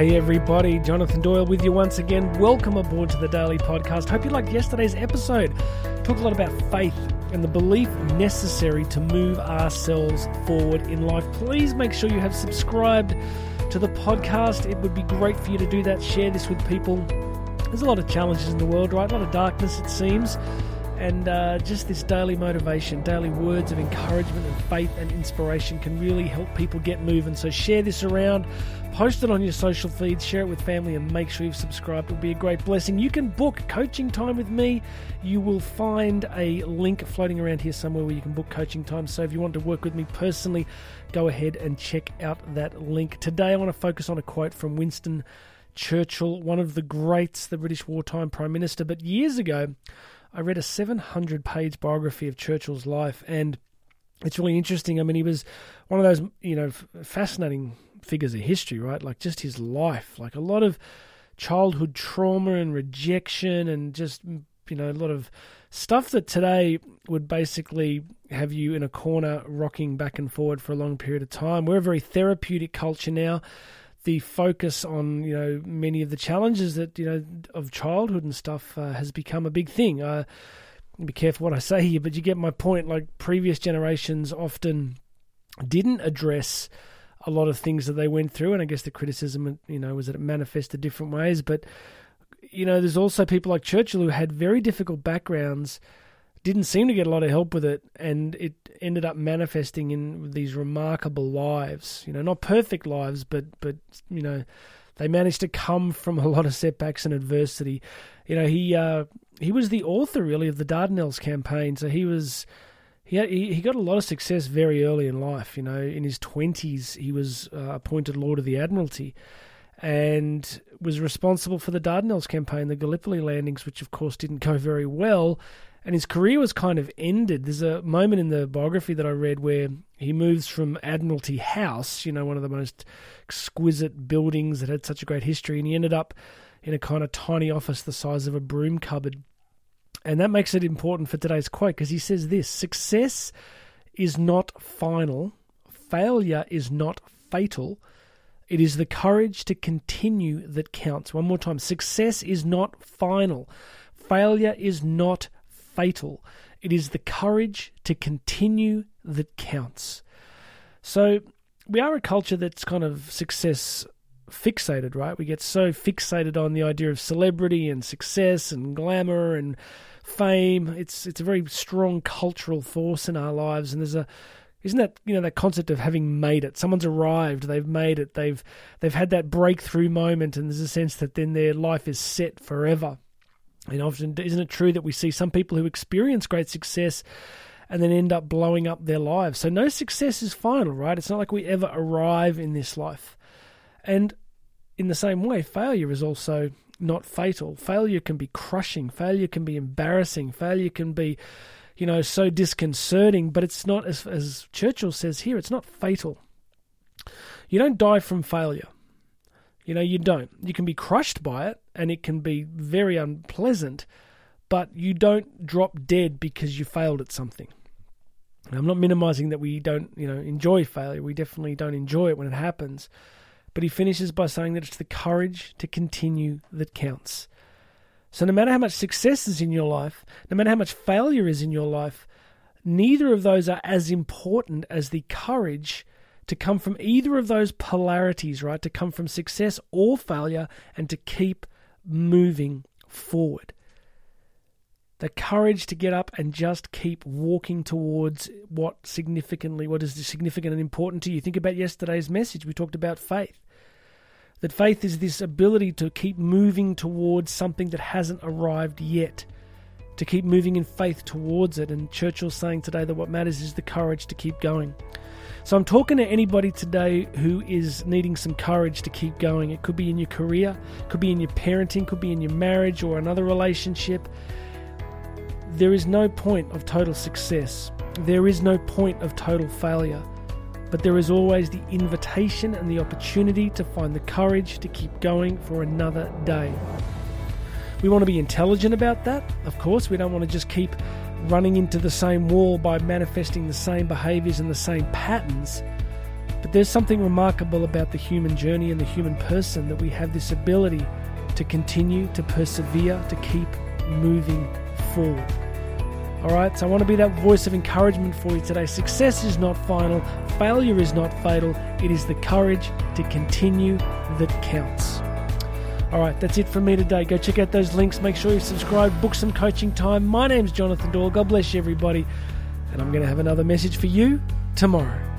Hey everybody, Jonathan Doyle with you once again. Welcome aboard to the Daily Podcast. Hope you liked yesterday's episode. Talked a lot about faith and the belief necessary to move ourselves forward in life. Please make sure you have subscribed to the podcast. It would be great for you to do that. Share this with people. There's a lot of challenges in the world, right? A lot of darkness, it seems and uh, just this daily motivation, daily words of encouragement and faith and inspiration can really help people get moving. So share this around, post it on your social feeds, share it with family, and make sure you've subscribed. It will be a great blessing. You can book coaching time with me. You will find a link floating around here somewhere where you can book coaching time. So if you want to work with me personally, go ahead and check out that link. Today I want to focus on a quote from Winston Churchill, one of the greats, the British wartime prime minister. But years ago, I read a 700 page biography of Churchill's life, and it's really interesting. I mean, he was one of those, you know, fascinating figures of history, right? Like just his life, like a lot of childhood trauma and rejection, and just, mm, you know, a lot of stuff that today would basically have you in a corner rocking back and forward for a long period of time. We're a very therapeutic culture now the focus on you know many of the challenges that you know of childhood and stuff uh, has become a big thing. Uh, be careful what I say here, but you get my point. Like previous generations often didn't address a lot of things that they went through, and I guess the criticism, you know, was that it manifested different ways. But you know, there's also people like Churchill who had very difficult backgrounds didn't seem to get a lot of help with it, and it ended up manifesting in these remarkable lives. You know, not perfect lives, but but you know, they managed to come from a lot of setbacks and adversity. You know, he uh, he was the author really of the Dardanelles campaign, so he was. He, had, he got a lot of success very early in life. You know, in his twenties, he was uh, appointed Lord of the Admiralty, and was responsible for the Dardanelles campaign, the Gallipoli landings, which of course didn't go very well and his career was kind of ended. There's a moment in the biography that I read where he moves from Admiralty House, you know, one of the most exquisite buildings that had such a great history, and he ended up in a kind of tiny office the size of a broom cupboard. And that makes it important for today's quote because he says this success is not final, failure is not fatal. It is the courage to continue that counts. One more time success is not final, failure is not fatal. It is the courage to continue that counts. So, we are a culture that's kind of success fixated, right? We get so fixated on the idea of celebrity and success and glamour and fame. It's it's a very strong cultural force in our lives, and there's a isn't that you know that concept of having made it? Someone's arrived, they've made it, they've they've had that breakthrough moment, and there's a sense that then their life is set forever. And often, isn't it true that we see some people who experience great success and then end up blowing up their lives? So, no success is final, right? It's not like we ever arrive in this life. And in the same way, failure is also not fatal. Failure can be crushing, failure can be embarrassing, failure can be, you know, so disconcerting, but it's not, as, as Churchill says here, it's not fatal. You don't die from failure. You know, you don't. You can be crushed by it and it can be very unpleasant, but you don't drop dead because you failed at something. And I'm not minimizing that we don't, you know, enjoy failure. We definitely don't enjoy it when it happens. But he finishes by saying that it's the courage to continue that counts. So no matter how much success is in your life, no matter how much failure is in your life, neither of those are as important as the courage to come from either of those polarities, right? To come from success or failure and to keep moving forward. The courage to get up and just keep walking towards what significantly, what is significant and important to you. Think about yesterday's message. We talked about faith. That faith is this ability to keep moving towards something that hasn't arrived yet, to keep moving in faith towards it. And Churchill's saying today that what matters is the courage to keep going. So I'm talking to anybody today who is needing some courage to keep going. It could be in your career, could be in your parenting, could be in your marriage or another relationship. There is no point of total success. There is no point of total failure. But there is always the invitation and the opportunity to find the courage to keep going for another day. We want to be intelligent about that, of course. We don't want to just keep running into the same wall by manifesting the same behaviors and the same patterns. But there's something remarkable about the human journey and the human person that we have this ability to continue, to persevere, to keep moving forward. All right, so I want to be that voice of encouragement for you today. Success is not final, failure is not fatal. It is the courage to continue that counts. All right, that's it from me today. Go check out those links. Make sure you subscribe, book some coaching time. My name's Jonathan Doyle. God bless you, everybody. And I'm going to have another message for you tomorrow.